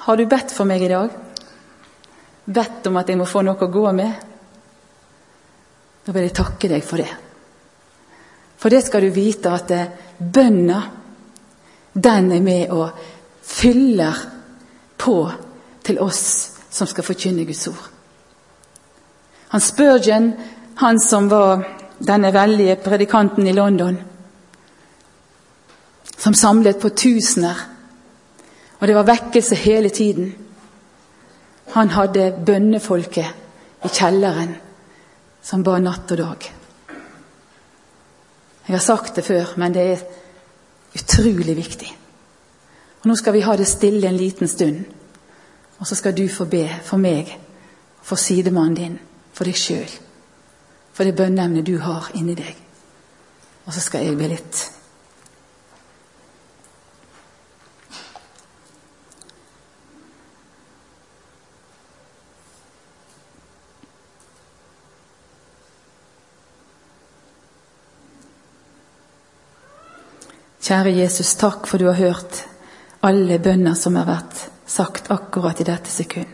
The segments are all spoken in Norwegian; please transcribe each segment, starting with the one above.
Har du bedt for meg i dag? Bedt om at jeg må få noe å gå med? Da vil jeg takke deg for det. For det skal du vite at bønna, den er med og fyller på til oss som skal forkynne Guds ord. Han Spurgeon, han som var denne veldige predikanten i London, som samlet på tusener, og det var vekkelse hele tiden. Han hadde bønnefolket i kjelleren som ba natt og dag. Jeg har sagt det før, men det er utrolig viktig. Og Nå skal vi ha det stille en liten stund, og så skal du få be for meg, for sidemannen din, for deg sjøl, for det bønneemnet du har inni deg. Og så skal jeg be litt. Kjære Jesus, takk for du har hørt alle bønner som har vært sagt akkurat i dette sekund.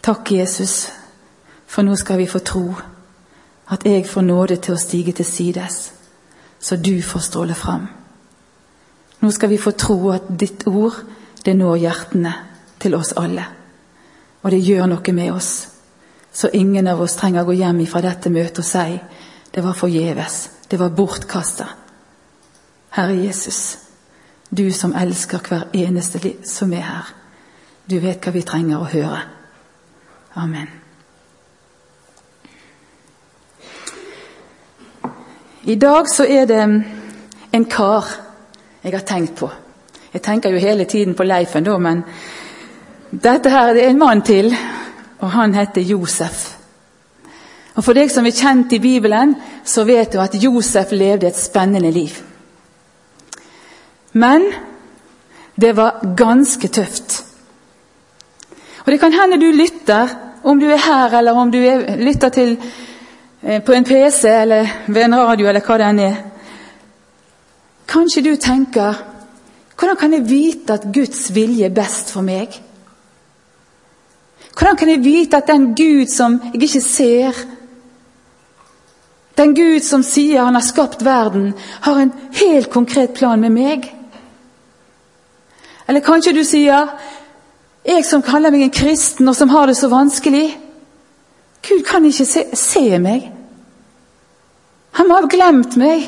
Takk, Jesus, for nå skal vi få tro at jeg får nåde til å stige til sides, så du får stråle fram. Nå skal vi få tro at ditt ord, det når hjertene til oss alle. Og det gjør noe med oss, så ingen av oss trenger å gå hjem fra dette møtet og si det var forgjeves, det var bortkasta. Herre Jesus, du som elsker hver eneste som er her. Du vet hva vi trenger å høre. Amen. I dag så er det en kar jeg har tenkt på. Jeg tenker jo hele tiden på Leifen, da, men dette her det er en mann til, og han heter Josef. Og For deg som er kjent i Bibelen, så vet du at Josef levde et spennende liv. Men det var ganske tøft. Og det kan hende du lytter, om du er her eller om du er, lytter til eh, på en PC eller ved en radio eller hva det enn er. Kanskje du tenker hvordan kan jeg vite at Guds vilje er best for meg? Hvordan kan jeg vite at den Gud som jeg ikke ser, den Gud som sier han har skapt verden, har en helt konkret plan med meg? Eller kanskje du sier jeg som kaller meg en kristen, og som har det så vanskelig Gud kan ikke se, se meg. Han må ha glemt meg.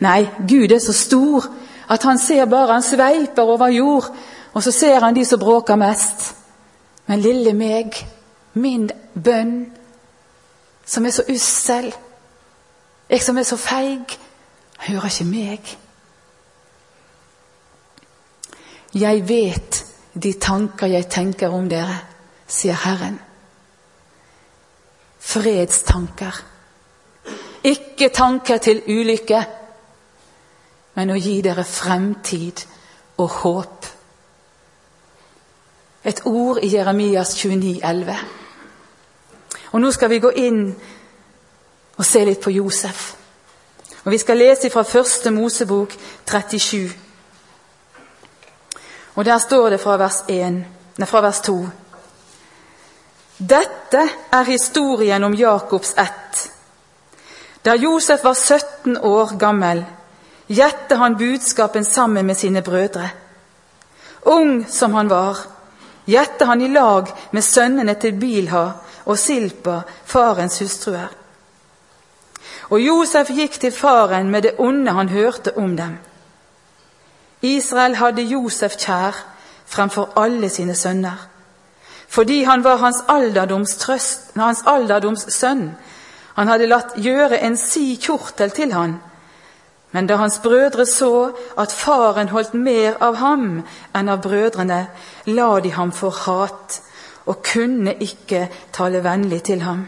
Nei, Gud er så stor at han ser bare Han sveiper over jord, og så ser han de som bråker mest. Men lille meg, min bønn, som er så ussel, jeg som er så feig, hører ikke meg. Jeg vet de tanker jeg tenker om dere, sier Herren. Fredstanker. Ikke tanker til ulykke, men å gi dere fremtid og håp. Et ord i Jeremias 29, 11. Og nå skal vi gå inn og se litt på Josef. Og Vi skal lese fra første Mosebok 37. Og der står det fra vers, 1, nei, fra vers 2. Dette er historien om Jakobs ett. Da Josef var 17 år gammel, gjette han budskapen sammen med sine brødre. Ung som han var, gjette han i lag med sønnene til Bilha og Silpa, farens hustruer. Og Josef gikk til faren med det onde han hørte om dem. Israel hadde Josef kjær fremfor alle sine sønner, fordi han var hans alderdoms, hans alderdoms sønn. Han hadde latt gjøre en si kjortel til han. Men da hans brødre så at faren holdt mer av ham enn av brødrene, la de ham for hat og kunne ikke tale vennlig til ham.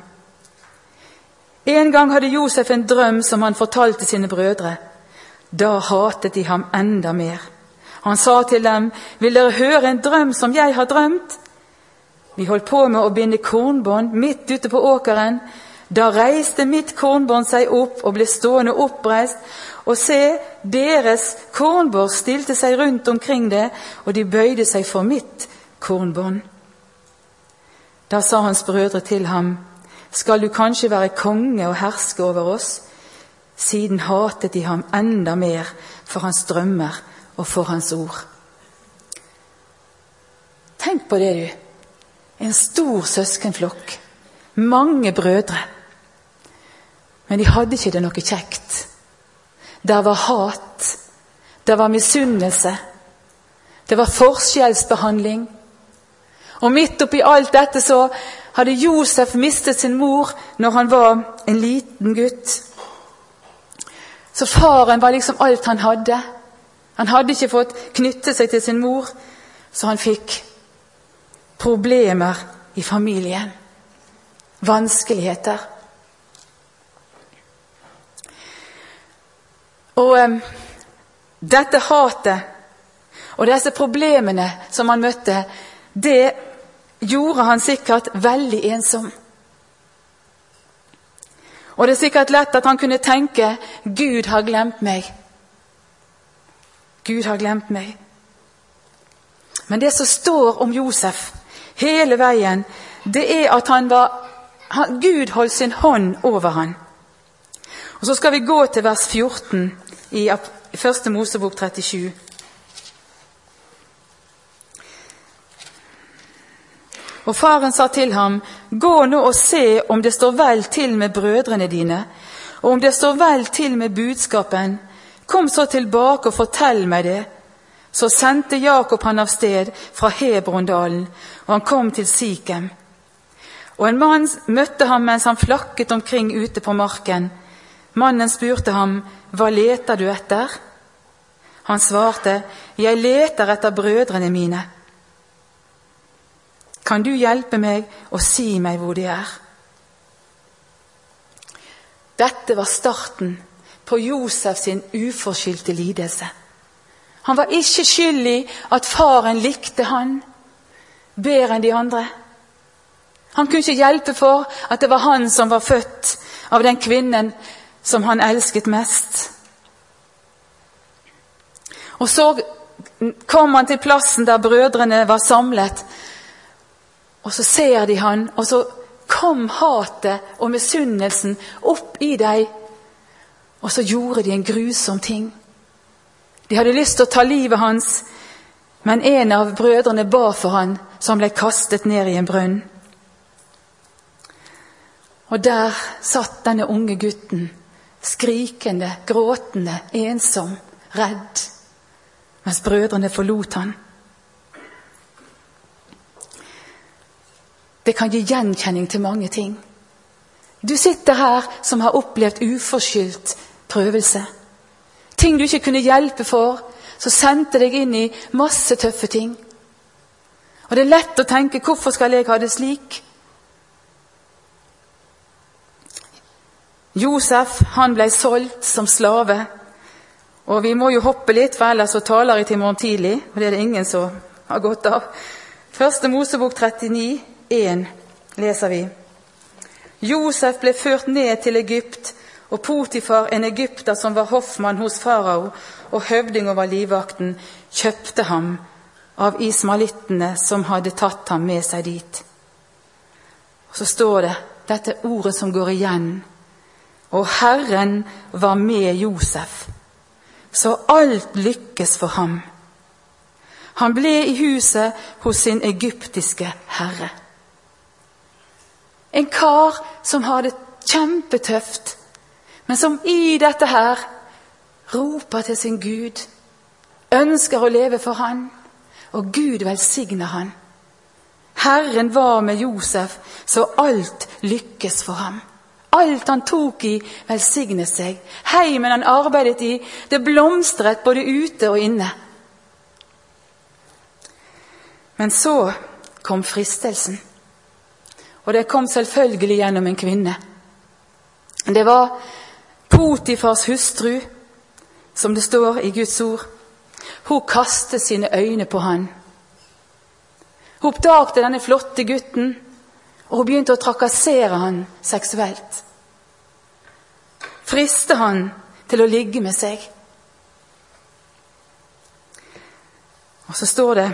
En gang hadde Josef en drøm som han fortalte sine brødre. Da hatet de ham enda mer. Han sa til dem, 'Vil dere høre en drøm som jeg har drømt?' Vi holdt på med å binde kornbånd midt ute på åkeren Da reiste mitt kornbånd seg opp og ble stående oppreist, og se, deres kornbånd stilte seg rundt omkring det, og de bøyde seg for mitt kornbånd. Da sa hans brødre til ham, skal du kanskje være konge og herske over oss? Siden hatet de ham enda mer for hans drømmer og for hans ord. Tenk på det, du. En stor søskenflokk. Mange brødre. Men de hadde ikke det noe kjekt. Der var hat. Det var misunnelse. Det var forskjellsbehandling. Og midt oppi alt dette så hadde Josef mistet sin mor når han var en liten gutt. Så faren var liksom alt han hadde. Han hadde ikke fått knytte seg til sin mor, så han fikk problemer i familien. Vanskeligheter. Og um, dette hatet og disse problemene som han møtte, det gjorde han sikkert veldig ensom. Og det er sikkert lett at han kunne tenke 'Gud har glemt meg'. Gud har glemt meg. Men det som står om Josef hele veien, det er at han var, han, Gud holdt sin hånd over han. Og Så skal vi gå til vers 14 i 1. Mosebok 37. Og faren sa til ham, Gå nå og se om det står vel til med brødrene dine, og om det står vel til med budskapen. Kom så tilbake og fortell meg det. Så sendte Jakob han av sted fra Hebrondalen, og han kom til Sikhem. Og en mann møtte ham mens han flakket omkring ute på marken. Mannen spurte ham, Hva leter du etter? Han svarte, Jeg leter etter brødrene mine. Kan du hjelpe meg og si meg hvor de er? Dette var starten på Josef sin uforskyldte lidelse. Han var ikke skyld i at faren likte han bedre enn de andre. Han kunne ikke hjelpe for at det var han som var født av den kvinnen som han elsket mest. Og så kom han til plassen der brødrene var samlet, og så ser de han, og så kom hatet og misunnelsen opp i dem. Og så gjorde de en grusom ting. De hadde lyst til å ta livet hans, men en av brødrene ba for han, så han ble kastet ned i en brønn. Og der satt denne unge gutten, skrikende, gråtende, ensom, redd, mens brødrene forlot han. Det kan gi gjenkjenning til mange ting. Du sitter her som har opplevd uforskyldt prøvelse. Ting du ikke kunne hjelpe for, som sendte deg inn i masse tøffe ting. Og det er lett å tenke 'hvorfor skal jeg ha det slik'? Josef han ble solgt som slave. Og Vi må jo hoppe litt, for ellers så taler jeg til morgen tidlig. Og det er det ingen som har godt av. Første Mosebok 39, 1 leser vi Josef ble ført ned til Egypt, og Potifar, en egypter som var hoffmann hos farao og høvding over livvakten, kjøpte ham av ismalittene som hadde tatt ham med seg dit. Og Så står det dette ordet som går igjen. Og Herren var med Josef, så alt lykkes for ham. Han ble i huset hos sin egyptiske herre. En kar som har det kjempetøft, men som i dette her roper til sin Gud, ønsker å leve for han, og Gud velsigner han. Herren var med Josef, så alt lykkes for ham. Alt han tok i, velsignet seg. Heimen han arbeidet i, det blomstret både ute og inne. Men så kom fristelsen. Og det kom selvfølgelig gjennom en kvinne. Det var Potifars hustru, som det står i Guds ord. Hun kastet sine øyne på han. Hun oppdagte denne flotte gutten, Og hun begynte å trakassere han seksuelt. Friste han til å ligge med seg. Og så står det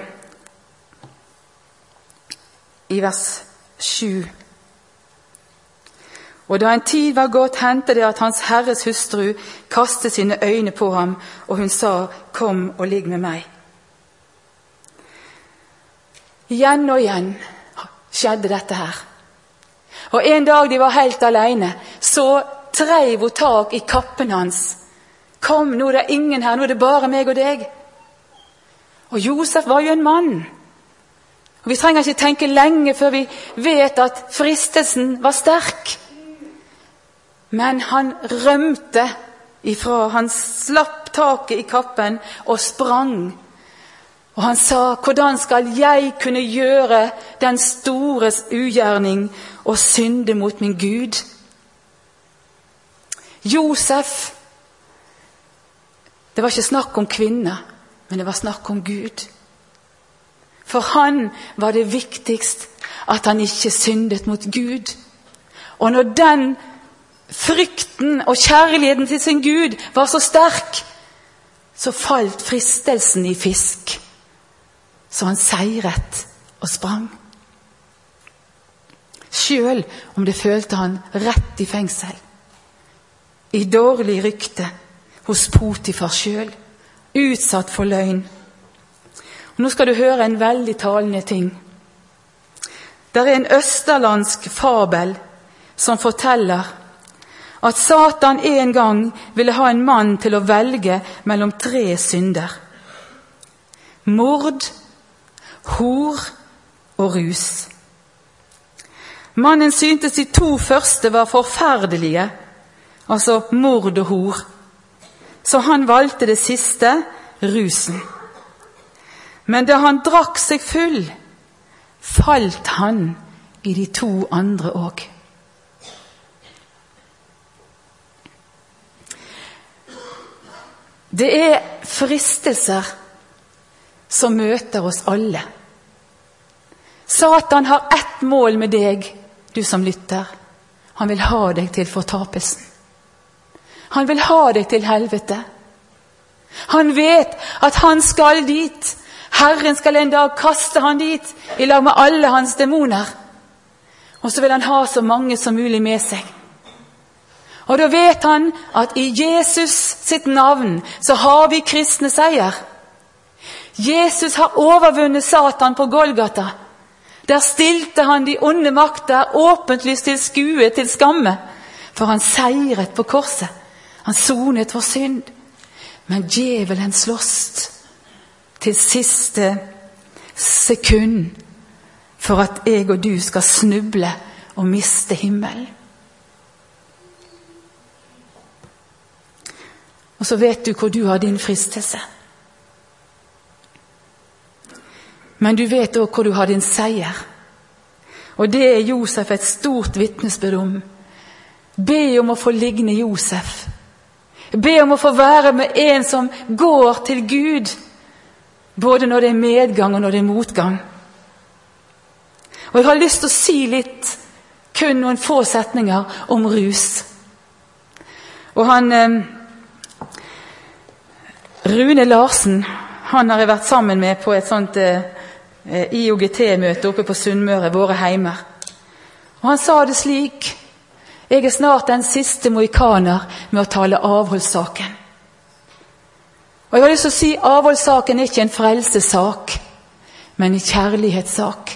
i vers 7 Og da en tid var gått, hendte det at Hans Herres hustru kastet sine øyne på ham, og hun sa, 'Kom og ligg med meg'. Igjen og igjen skjedde dette her. Og En dag de var helt alene, så treiv hun tak i kappen hans. 'Kom, nå er det ingen her, nå er det bare meg og deg.' Og Josef var jo en mann. Og Vi trenger ikke tenke lenge før vi vet at fristelsen var sterk. Men han rømte ifra. Han slapp taket i kappen og sprang. Og han sa, 'Hvordan skal jeg kunne gjøre den store ugjerning og synde mot min Gud?' Josef Det var ikke snakk om kvinner, men det var snakk om Gud. For han var det viktigst at han ikke syndet mot Gud. Og når den frykten og kjærligheten til sin Gud var så sterk, så falt fristelsen i fisk. Så han seiret og sprang. Sjøl om det følte han rett i fengsel. I dårlig rykte hos Potifar sjøl. Utsatt for løgn. Nå skal du høre en veldig talende ting. Det er en østerlandsk fabel som forteller at Satan en gang ville ha en mann til å velge mellom tre synder. Mord, hor og rus. Mannen syntes de to første var forferdelige, altså mord og hor. Så han valgte det siste, rusen. Men da han drakk seg full, falt han i de to andre òg. Det er fristelser som møter oss alle. Satan har ett mål med deg, du som lytter. Han vil ha deg til fortapelsen. Han vil ha deg til helvete. Han vet at han skal dit. Herren skal en dag kaste han dit i lag med alle hans demoner. Og så vil han ha så mange som mulig med seg. Og da vet han at i Jesus sitt navn så har vi kristne seier. Jesus har overvunnet Satan på Golgata. Der stilte han de onde makter åpentlyst til skue, til skamme. For han seiret på korset. Han sonet for synd. Men djevelen slåss til siste sekund for at jeg og du skal snuble og miste himmelen. Og så vet du hvor du har din fristelse. Men du vet òg hvor du har din seier. Og det er Josef et stort vitnesbyrd om. Be om å få ligne Josef. Be om å få være med en som går til Gud, både når det er medgang og når det er motgang. Og Jeg har lyst til å si litt, kun noen få setninger, om rus. Og han... Eh, Rune Larsen han har jeg vært sammen med på et sånt eh, IOGT-møte oppe på Sunnmøre, våre heimer. Og Han sa det slik Jeg er snart den siste mohikaner med å tale avholdssaken. Og jeg har lyst til å si Avholdssaken er ikke en frelsesak, men en kjærlighetssak.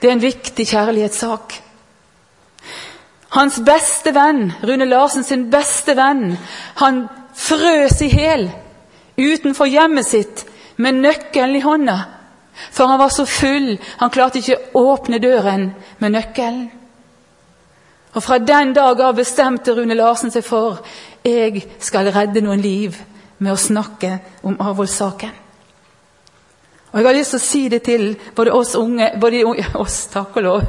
Det er en viktig kjærlighetssak. Hans beste venn, Rune Larsen sin beste venn, han frøs i hæl utenfor hjemmet sitt med nøkkelen i hånda. For han var så full, han klarte ikke å åpne døren med nøkkelen. Og Fra den dag av bestemte Rune Larsen seg for jeg skal redde noen liv med å snakke om avholdssaken. Og Jeg har lyst til å si det til både oss unge både Oss, takk og lov.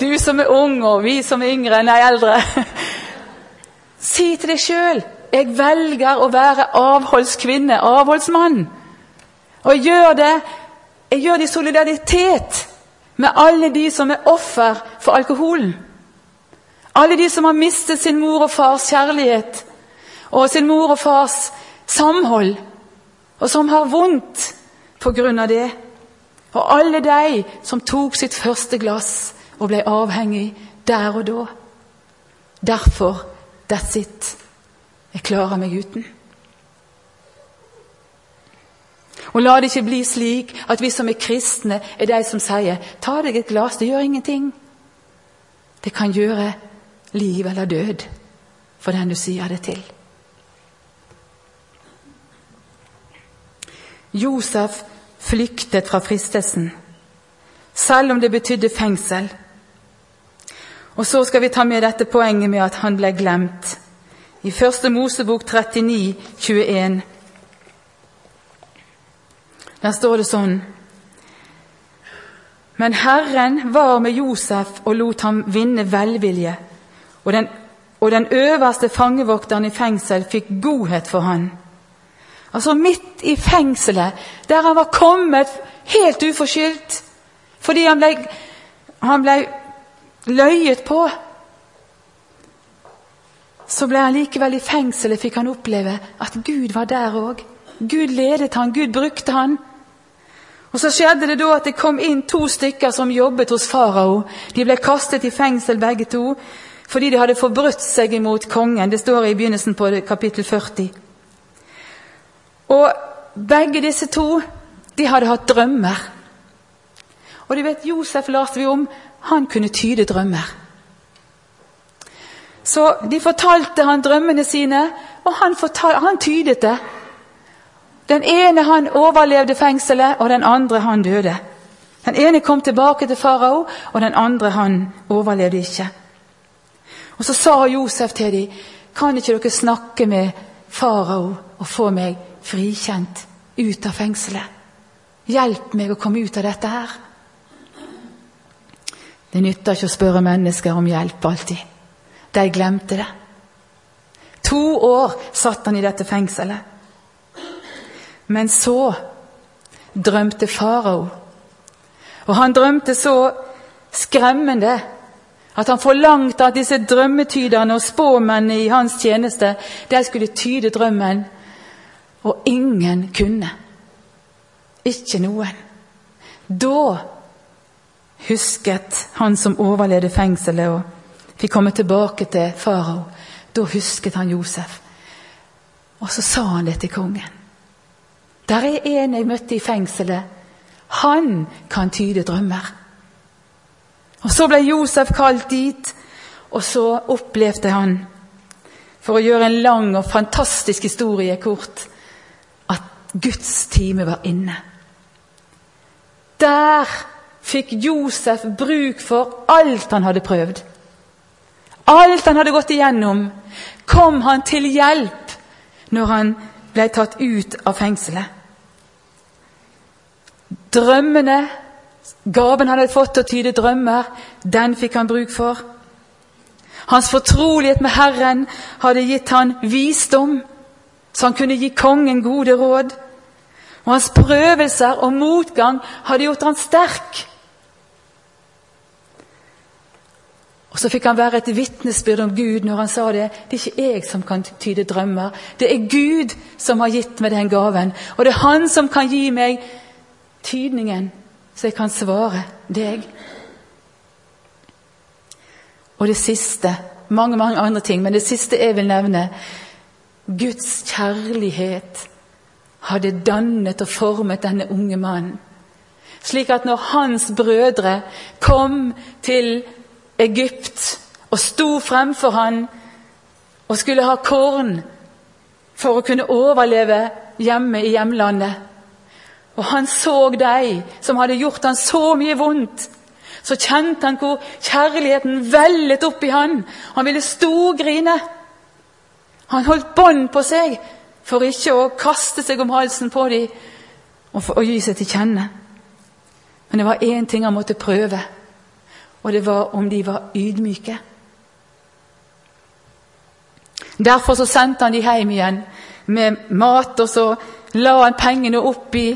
Du som er ung, og vi som er yngre, nei, eldre. Si til deg sjøl jeg velger å være avholdskvinne, avholdsmann. Og jeg gjør det Jeg gjør det i solidaritet med alle de som er offer for alkoholen. Alle de som har mistet sin mor og fars kjærlighet og sin mor og fars samhold, og som har vondt av det. Og alle de som tok sitt første glass og ble avhengig der og da. Derfor that's it. Jeg klarer meg uten. Og la det ikke bli slik at vi som er kristne, er de som sier 'ta deg et glass, det gjør ingenting'. Det kan gjøre liv eller død for den du sier det til. Josef flyktet fra fristelsen, selv om det betydde fengsel. Og så skal vi ta med dette poenget med at han ble glemt. I første Mosebok 39, 21. Der står det sånn Men Herren var med Josef og lot ham vinne velvilje, og den, og den øverste fangevokteren i fengsel fikk godhet for han. Altså midt i fengselet, der han var kommet helt uforskyldt fordi han ble, han ble løyet på. Så ble han likevel i fengselet, fikk han oppleve at Gud var der òg. Gud ledet han, Gud brukte han. Og Så skjedde det da at det kom inn to stykker som jobbet hos farao. De ble kastet i fengsel begge to fordi de hadde forbrutt seg imot kongen. Det står i begynnelsen på kapittel 40. Og begge disse to de hadde hatt drømmer. Og de vet, Josef lærte vi om. Han kunne tyde drømmer. Så de fortalte han drømmene sine, og han, fortal, han tydet det. Den ene han overlevde fengselet, og den andre han døde. Den ene kom tilbake til farao, og den andre han overlevde ikke. Og Så sa Josef til dem, kan ikke dere snakke med farao og få meg frikjent ut av fengselet? Hjelp meg å komme ut av dette her. Det nytter ikke å spørre mennesker om hjelp alltid. De glemte det. To år satt han i dette fengselet. Men så drømte farao. Og han drømte så skremmende at han forlangte at disse drømmetyderne og spåmennene i hans tjeneste de skulle tyde drømmen. Og ingen kunne. Ikke noen. Da husket han som overlevde fengselet og fikk komme tilbake til farao. Da husket han Josef. Og så sa han det til kongen. Der er en jeg møtte i fengselet. Han kan tyde drømmer. Og Så ble Josef kalt dit, og så opplevde han, for å gjøre en lang og fantastisk historie kort, at Guds time var inne. Der fikk Josef bruk for alt han hadde prøvd. Alt han hadde gått igjennom, kom han til hjelp når han ble tatt ut av fengselet. Drømmene, gaven han hadde fått til å tyde drømmer, den fikk han bruk for. Hans fortrolighet med Herren hadde gitt han visdom, så han kunne gi kongen gode råd. Og hans prøvelser og motgang hadde gjort han sterk. Og Så fikk han være et vitnesbyrd om Gud når han sa det. Det er ikke jeg som kan tyde drømmer. Det er Gud som har gitt meg den gaven. Og det er Han som kan gi meg tydningen, så jeg kan svare deg. Og det siste Mange, mange andre ting, men det siste jeg vil nevne Guds kjærlighet hadde dannet og formet denne unge mannen. Slik at når hans brødre kom til Egypt og sto fremfor han og skulle ha korn for å kunne overleve hjemme i hjemlandet, og han så de som hadde gjort han så mye vondt, så kjente han hvor kjærligheten vellet opp i han. Han ville storgrine. Han holdt bånd på seg for ikke å kaste seg om halsen på dem og, for, å gi seg til kjenne. Men det var én ting han måtte prøve, og det var om de var ydmyke. Derfor så sendte han de hjem igjen med mat, og så la han pengene oppi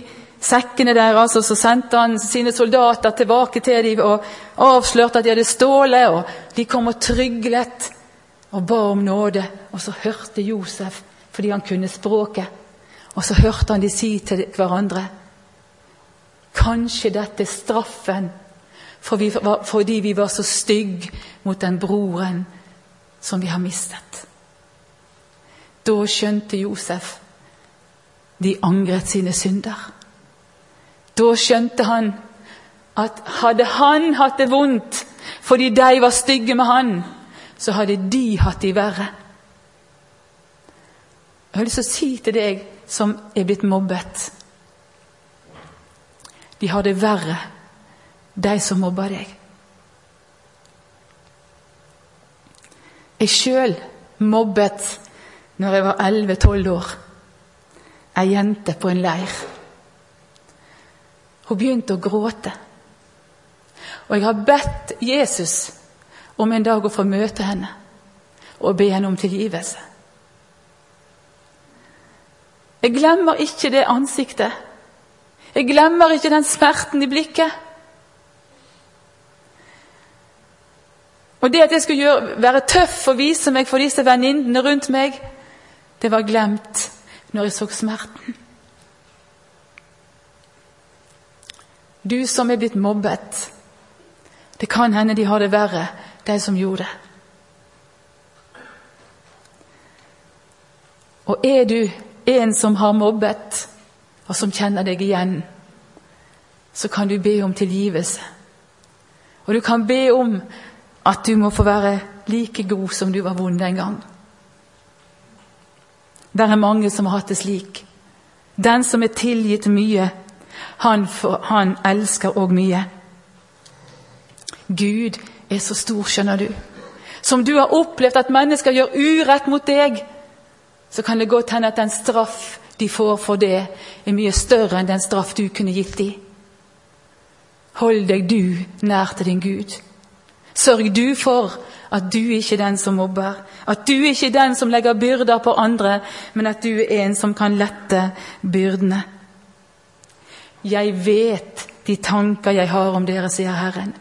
sekkene deres, og så sendte han sine soldater tilbake til dem og avslørte at de hadde stålet. og De kom og tryglet og ba om nåde. Og så hørte Josef, fordi han kunne språket, og så hørte han de si til hverandre Kanskje dette er straffen fordi vi var så stygge mot den broren som vi har mistet. Da skjønte Josef de angret sine synder. Da skjønte han at hadde han hatt det vondt fordi de var stygge med han, så hadde de hatt det verre. Jeg har lyst til å si til deg som er blitt mobbet De har det verre, de som mobber deg. Jeg sjøl mobbet når jeg var 11-12 år ei jente på en leir. Hun begynte å gråte. Og jeg har bedt Jesus om en dag å få møte henne og be henne om tilgivelse. Jeg glemmer ikke det ansiktet. Jeg glemmer ikke den smerten i blikket. Og det at jeg skulle gjøre, være tøff og vise meg for disse venninnene rundt meg, det var glemt når jeg så smerten. Du som er blitt mobbet. Det kan hende de har det verre, de som gjorde det. Og er du en som har mobbet, og som kjenner deg igjen, så kan du be om tilgivelse. Og du kan be om at du må få være like god som du var vond den gang. Det er mange som har hatt det slik. Den som er tilgitt mye, han, for, han elsker òg mye. Gud er så stor, skjønner du. Som du har opplevd at mennesker gjør urett mot deg, så kan det godt hende at den straff de får for det, er mye større enn den straff du kunne gitt dem. Hold deg du nær til din Gud. Sørg du for at du ikke er den som mobber, at du ikke er den som legger byrder på andre, men at du er en som kan lette byrdene. Jeg vet de tanker jeg har om dere, sier Herren.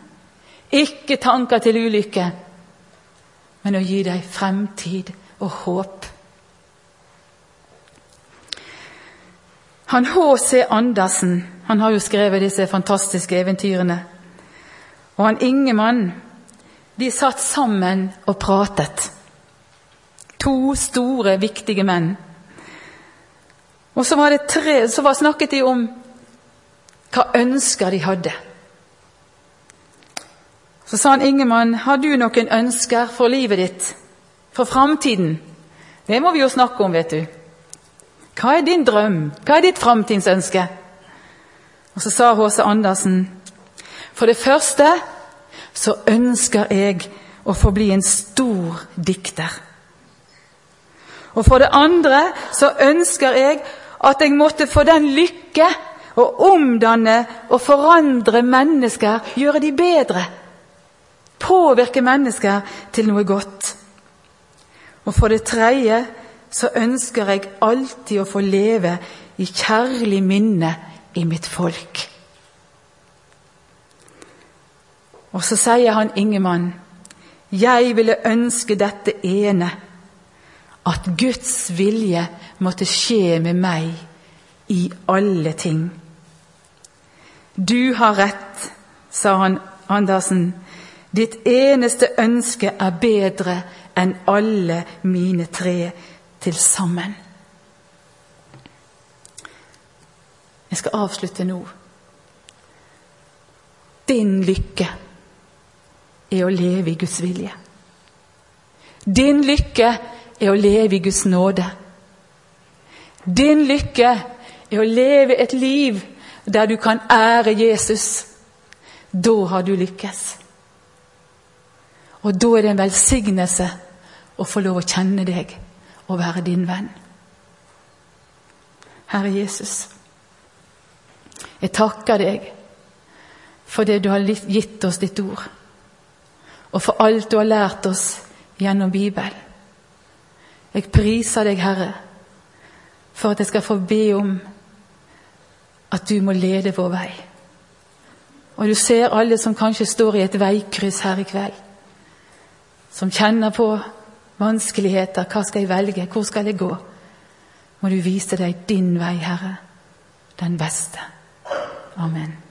Ikke tanker til ulykke, men å gi deg fremtid og håp. Han H.C. Andersen han har jo skrevet disse fantastiske eventyrene. Og han Ingemann de satt sammen og pratet. To store, viktige menn. Og så, var det tre, så var, snakket de om hva ønsker de hadde. Så sa han Ingemann, har du noen ønsker for livet ditt? For framtiden? Det må vi jo snakke om, vet du. Hva er din drøm? Hva er ditt framtidsønske? Og så sa H.C. Andersen, for det første så ønsker jeg å få bli en stor dikter. Og for det andre så ønsker jeg at jeg måtte få den lykke å omdanne og forandre mennesker, gjøre de bedre. Påvirke mennesker til noe godt. Og for det tredje så ønsker jeg alltid å få leve i kjærlig minne i mitt folk. Og så sier han Ingemann, jeg ville ønske dette ene, at Guds vilje måtte skje med meg i alle ting. Du har rett, sa han Andersen. Ditt eneste ønske er bedre enn alle mine tre til sammen. Jeg skal avslutte nå. Din lykke er å leve i Guds vilje. Din lykke er å leve i Guds nåde. Din lykke er å leve et liv der du kan ære Jesus. Da har du lykkes. Og da er det en velsignelse å få lov å kjenne deg og være din venn. Herre Jesus, jeg takker deg for det du har gitt oss ditt ord og for alt du har lært oss gjennom Bibelen. Jeg priser deg, Herre, for at jeg skal få be om at du må lede vår vei. Og du ser alle som kanskje står i et veikryss her i kveld. Som kjenner på vanskeligheter. Hva skal jeg velge? Hvor skal jeg gå? Må du vise deg din vei, Herre, den beste. Amen.